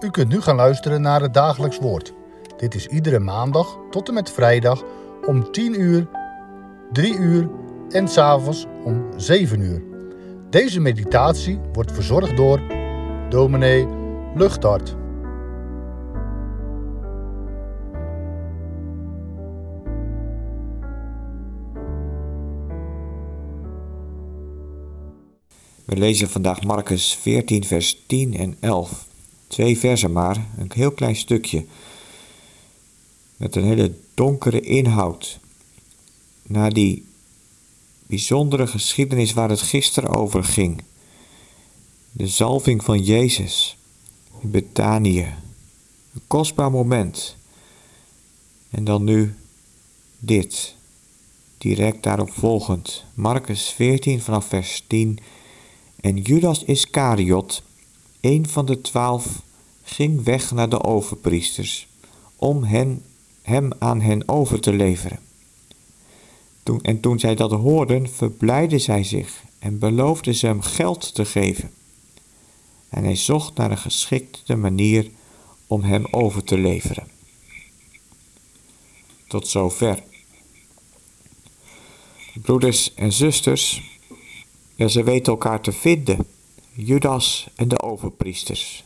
U kunt nu gaan luisteren naar het dagelijks woord. Dit is iedere maandag tot en met vrijdag om 10 uur, 3 uur en s'avonds om 7 uur. Deze meditatie wordt verzorgd door dominee Luchtart. We lezen vandaag Marcus 14, vers 10 en 11. Twee versen maar, een heel klein stukje. Met een hele donkere inhoud. Na die bijzondere geschiedenis waar het gisteren over ging. De zalving van Jezus in Betanië. Een kostbaar moment. En dan nu dit. Direct daarop volgend. Marcus 14 vanaf vers 10 en Judas Iscariot, een van de twaalf, ging weg naar de overpriesters om hen, hem aan hen over te leveren. Toen, en toen zij dat hoorden, verblijden zij zich en beloofden ze hem geld te geven. En hij zocht naar een geschikte manier om hem over te leveren. Tot zover. Broeders en zusters, ja, ze weten elkaar te vinden, Judas en de overpriesters.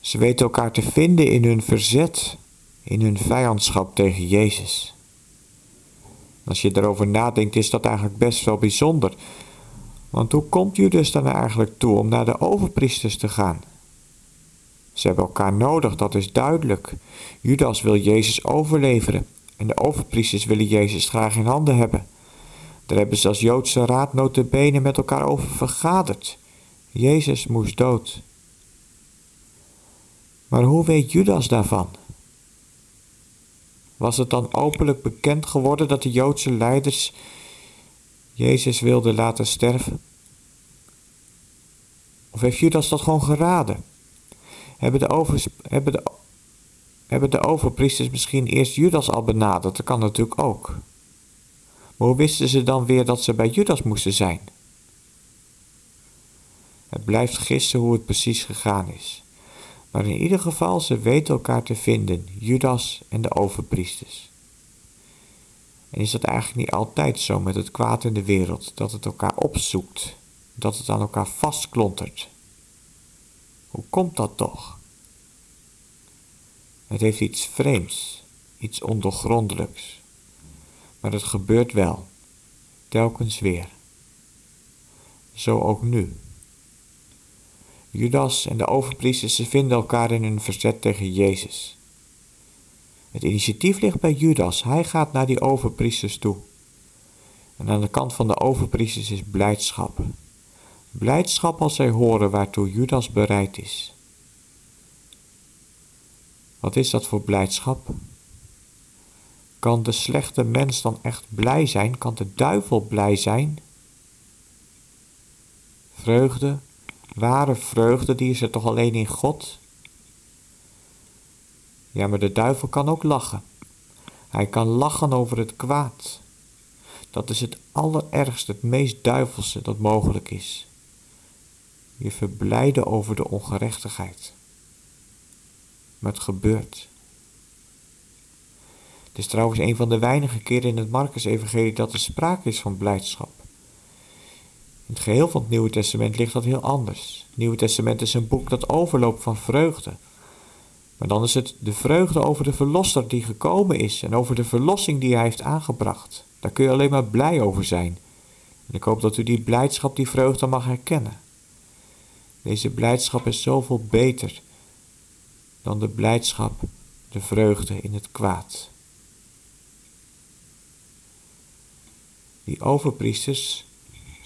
Ze weten elkaar te vinden in hun verzet, in hun vijandschap tegen Jezus. Als je erover nadenkt, is dat eigenlijk best wel bijzonder. Want hoe komt Judas dan eigenlijk toe om naar de overpriesters te gaan? Ze hebben elkaar nodig, dat is duidelijk. Judas wil Jezus overleveren en de overpriesters willen Jezus graag in handen hebben. Daar hebben ze als Joodse raad notabene met elkaar over vergaderd. Jezus moest dood. Maar hoe weet Judas daarvan? Was het dan openlijk bekend geworden dat de Joodse leiders Jezus wilden laten sterven? Of heeft Judas dat gewoon geraden? Hebben de, hebben de, hebben de overpriesters misschien eerst Judas al benaderd? Dat kan natuurlijk ook. Maar hoe wisten ze dan weer dat ze bij Judas moesten zijn? Het blijft gissen hoe het precies gegaan is. Maar in ieder geval, ze weten elkaar te vinden, Judas en de overpriesters. En is dat eigenlijk niet altijd zo met het kwaad in de wereld, dat het elkaar opzoekt, dat het aan elkaar vastklontert? Hoe komt dat toch? Het heeft iets vreemds, iets ondoorgrondelijks. Maar het gebeurt wel, telkens weer. Zo ook nu. Judas en de overpriesters vinden elkaar in hun verzet tegen Jezus. Het initiatief ligt bij Judas. Hij gaat naar die overpriesters toe. En aan de kant van de overpriesters is blijdschap. Blijdschap als zij horen waartoe Judas bereid is. Wat is dat voor blijdschap? Kan de slechte mens dan echt blij zijn? Kan de duivel blij zijn? Vreugde, ware vreugde, die is er toch alleen in God? Ja, maar de duivel kan ook lachen. Hij kan lachen over het kwaad. Dat is het allerergste, het meest duivelse dat mogelijk is. Je verblijden over de ongerechtigheid. Maar het gebeurt. Het is trouwens een van de weinige keren in het Marcus-evangelie dat er sprake is van blijdschap. In het geheel van het Nieuwe Testament ligt dat heel anders. Het Nieuwe Testament is een boek dat overloopt van vreugde. Maar dan is het de vreugde over de Verlosser die gekomen is en over de verlossing die hij heeft aangebracht. Daar kun je alleen maar blij over zijn. En ik hoop dat u die blijdschap, die vreugde mag herkennen. Deze blijdschap is zoveel beter dan de blijdschap, de vreugde in het kwaad. Die overpriesters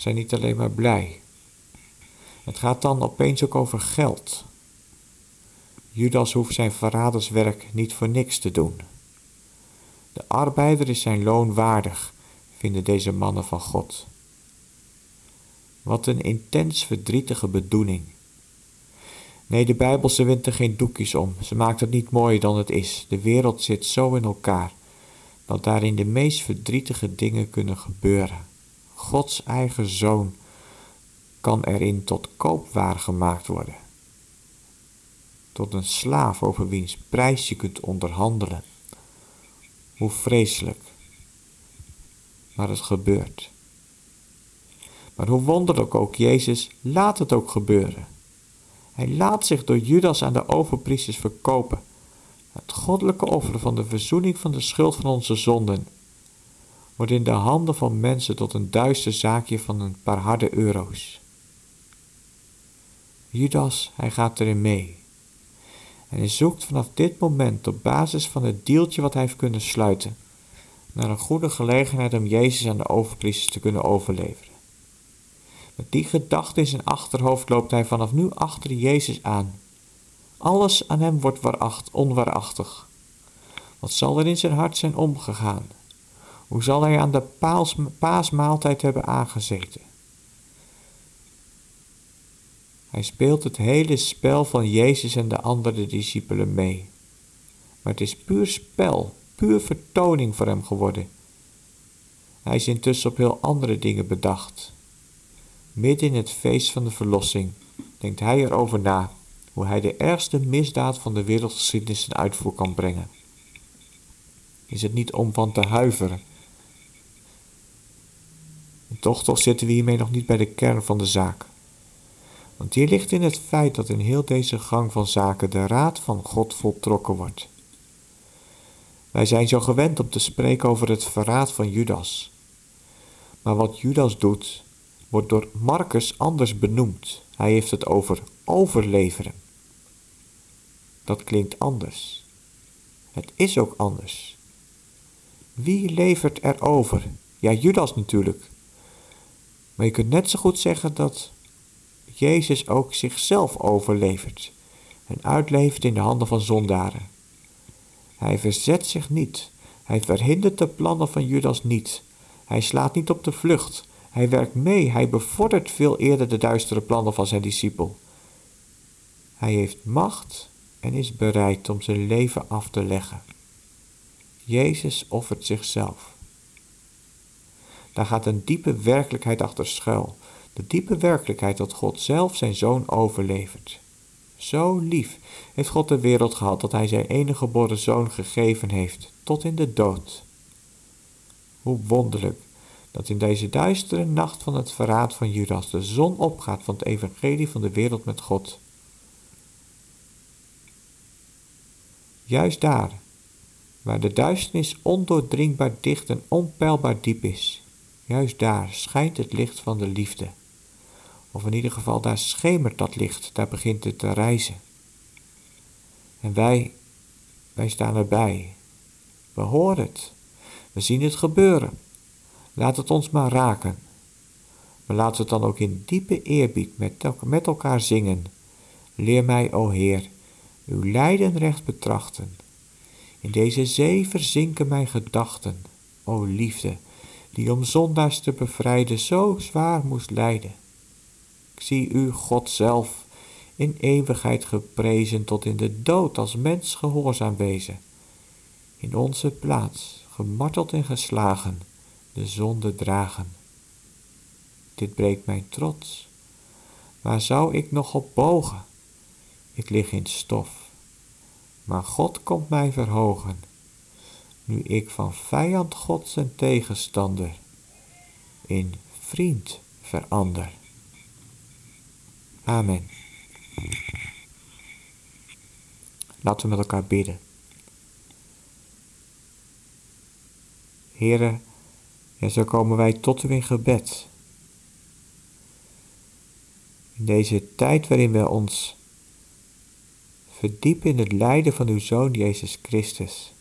zijn niet alleen maar blij. Het gaat dan opeens ook over geld. Judas hoeft zijn verraderswerk niet voor niks te doen. De arbeider is zijn loon waardig, vinden deze mannen van God. Wat een intens verdrietige bedoeling. Nee, de Bijbel, ze wint er geen doekjes om. Ze maakt het niet mooier dan het is. De wereld zit zo in elkaar dat daarin de meest verdrietige dingen kunnen gebeuren. Gods eigen zoon kan erin tot koopwaar gemaakt worden. tot een slaaf over wiens prijs je kunt onderhandelen. Hoe vreselijk. Maar het gebeurt. Maar hoe wonderlijk ook, Jezus laat het ook gebeuren. Hij laat zich door Judas aan de overpriesters verkopen. Het goddelijke offer van de verzoening van de schuld van onze zonden wordt in de handen van mensen tot een duister zaakje van een paar harde euro's. Judas, hij gaat erin mee. En hij zoekt vanaf dit moment op basis van het deeltje wat hij heeft kunnen sluiten, naar een goede gelegenheid om Jezus aan de overpriesters te kunnen overleveren. Met die gedachte in zijn achterhoofd loopt hij vanaf nu achter Jezus aan. Alles aan hem wordt onwaarachtig. Wat zal er in zijn hart zijn omgegaan? Hoe zal hij aan de paasmaaltijd hebben aangezeten? Hij speelt het hele spel van Jezus en de andere discipelen mee. Maar het is puur spel, puur vertoning voor hem geworden. Hij is intussen op heel andere dingen bedacht. Midden in het feest van de verlossing denkt hij erover na hoe hij de ergste misdaad van de wereldgeschiedenis ten uitvoer kan brengen. Is het niet om van te huiveren? Toch zitten we hiermee nog niet bij de kern van de zaak. Want hier ligt in het feit dat in heel deze gang van zaken de raad van God voltrokken wordt. Wij zijn zo gewend om te spreken over het verraad van Judas. Maar wat Judas doet, wordt door Marcus anders benoemd. Hij heeft het over overleveren. Dat klinkt anders. Het is ook anders. Wie levert er over? Ja, Judas natuurlijk. Maar je kunt net zo goed zeggen dat Jezus ook zichzelf overlevert en uitlevert in de handen van zondaren. Hij verzet zich niet. Hij verhindert de plannen van Judas niet. Hij slaat niet op de vlucht. Hij werkt mee. Hij bevordert veel eerder de duistere plannen van zijn discipel. Hij heeft macht en is bereid om zijn leven af te leggen. Jezus offert zichzelf. Daar gaat een diepe werkelijkheid achter schuil. De diepe werkelijkheid dat God zelf zijn zoon overlevert. Zo lief heeft God de wereld gehad dat hij zijn enige geboren zoon gegeven heeft, tot in de dood. Hoe wonderlijk dat in deze duistere nacht van het verraad van Judas de zon opgaat van het evangelie van de wereld met God. Juist daar, waar de duisternis ondoordringbaar dicht en onpeilbaar diep is, juist daar schijnt het licht van de liefde. Of in ieder geval, daar schemert dat licht, daar begint het te reizen. En wij, wij staan erbij. We horen het. We zien het gebeuren. Laat het ons maar raken. Maar we het dan ook in diepe eerbied met, met elkaar zingen. Leer mij, o Heer, uw lijden recht betrachten. In deze zee verzinken mijn gedachten, o liefde, die om zondaars te bevrijden zo zwaar moest lijden. Ik zie u, God zelf, in eeuwigheid geprezen tot in de dood als mens gehoorzaam wezen. In onze plaats, gemarteld en geslagen, de zonde dragen. Dit breekt mijn trots. Waar zou ik nog op bogen? Ik lig in stof. Maar God komt mij verhogen, nu ik van vijand Gods en tegenstander in vriend verander. Amen. Laten we met elkaar bidden. Heren, en zo komen wij tot u in gebed. In deze tijd waarin we ons verdiepen in het lijden van uw Zoon Jezus Christus.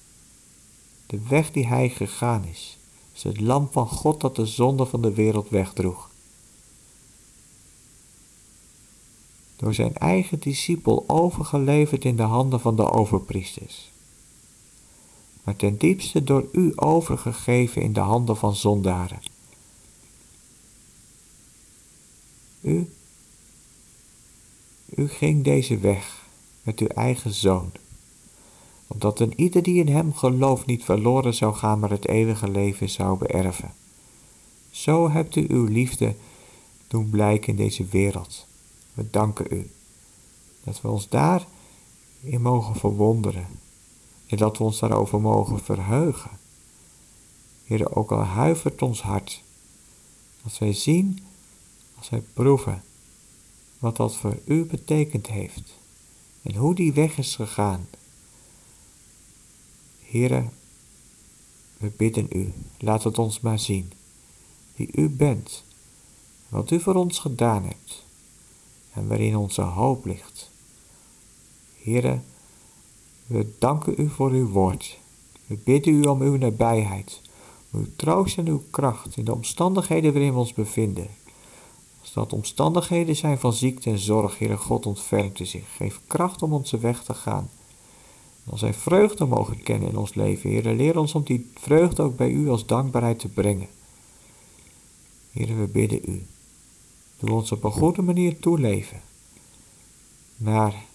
De weg die Hij gegaan is, is het lam van God dat de zonde van de wereld wegdroeg. Door zijn eigen discipel overgeleverd in de handen van de overpriesters maar ten diepste door u overgegeven in de handen van zondaren. U, u ging deze weg met uw eigen zoon, opdat een ieder die in hem gelooft niet verloren zou gaan, maar het eeuwige leven zou beërven. Zo hebt u uw liefde doen blijken in deze wereld. We danken u dat we ons daar in mogen verwonderen. En dat we ons daarover mogen verheugen. Heer, ook al huivert ons hart. Als wij zien, als wij proeven wat dat voor u betekend heeft. En hoe die weg is gegaan. Here, we bidden u, laat het ons maar zien. Wie u bent, wat u voor ons gedaan hebt. En waarin onze hoop ligt. Here, we danken u voor uw woord. We bidden u om uw nabijheid, uw troost en uw kracht in de omstandigheden waarin we ons bevinden. Als dat omstandigheden zijn van ziekte en zorg, Heere God, ontfermt u zich. Geef kracht om onze weg te gaan. Als wij vreugde mogen kennen in ons leven, Heere, leer ons om die vreugde ook bij u als dankbaarheid te brengen. Heere, we bidden u. Doe ons op een goede manier toeleven naar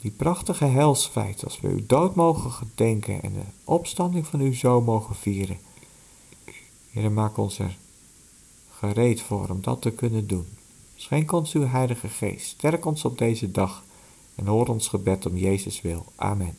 die prachtige helsfeit, als we uw dood mogen gedenken en de opstanding van uw zoon mogen vieren. Heer, maak ons er gereed voor om dat te kunnen doen. Schenk ons uw heilige geest, sterk ons op deze dag en hoor ons gebed om Jezus wil. Amen.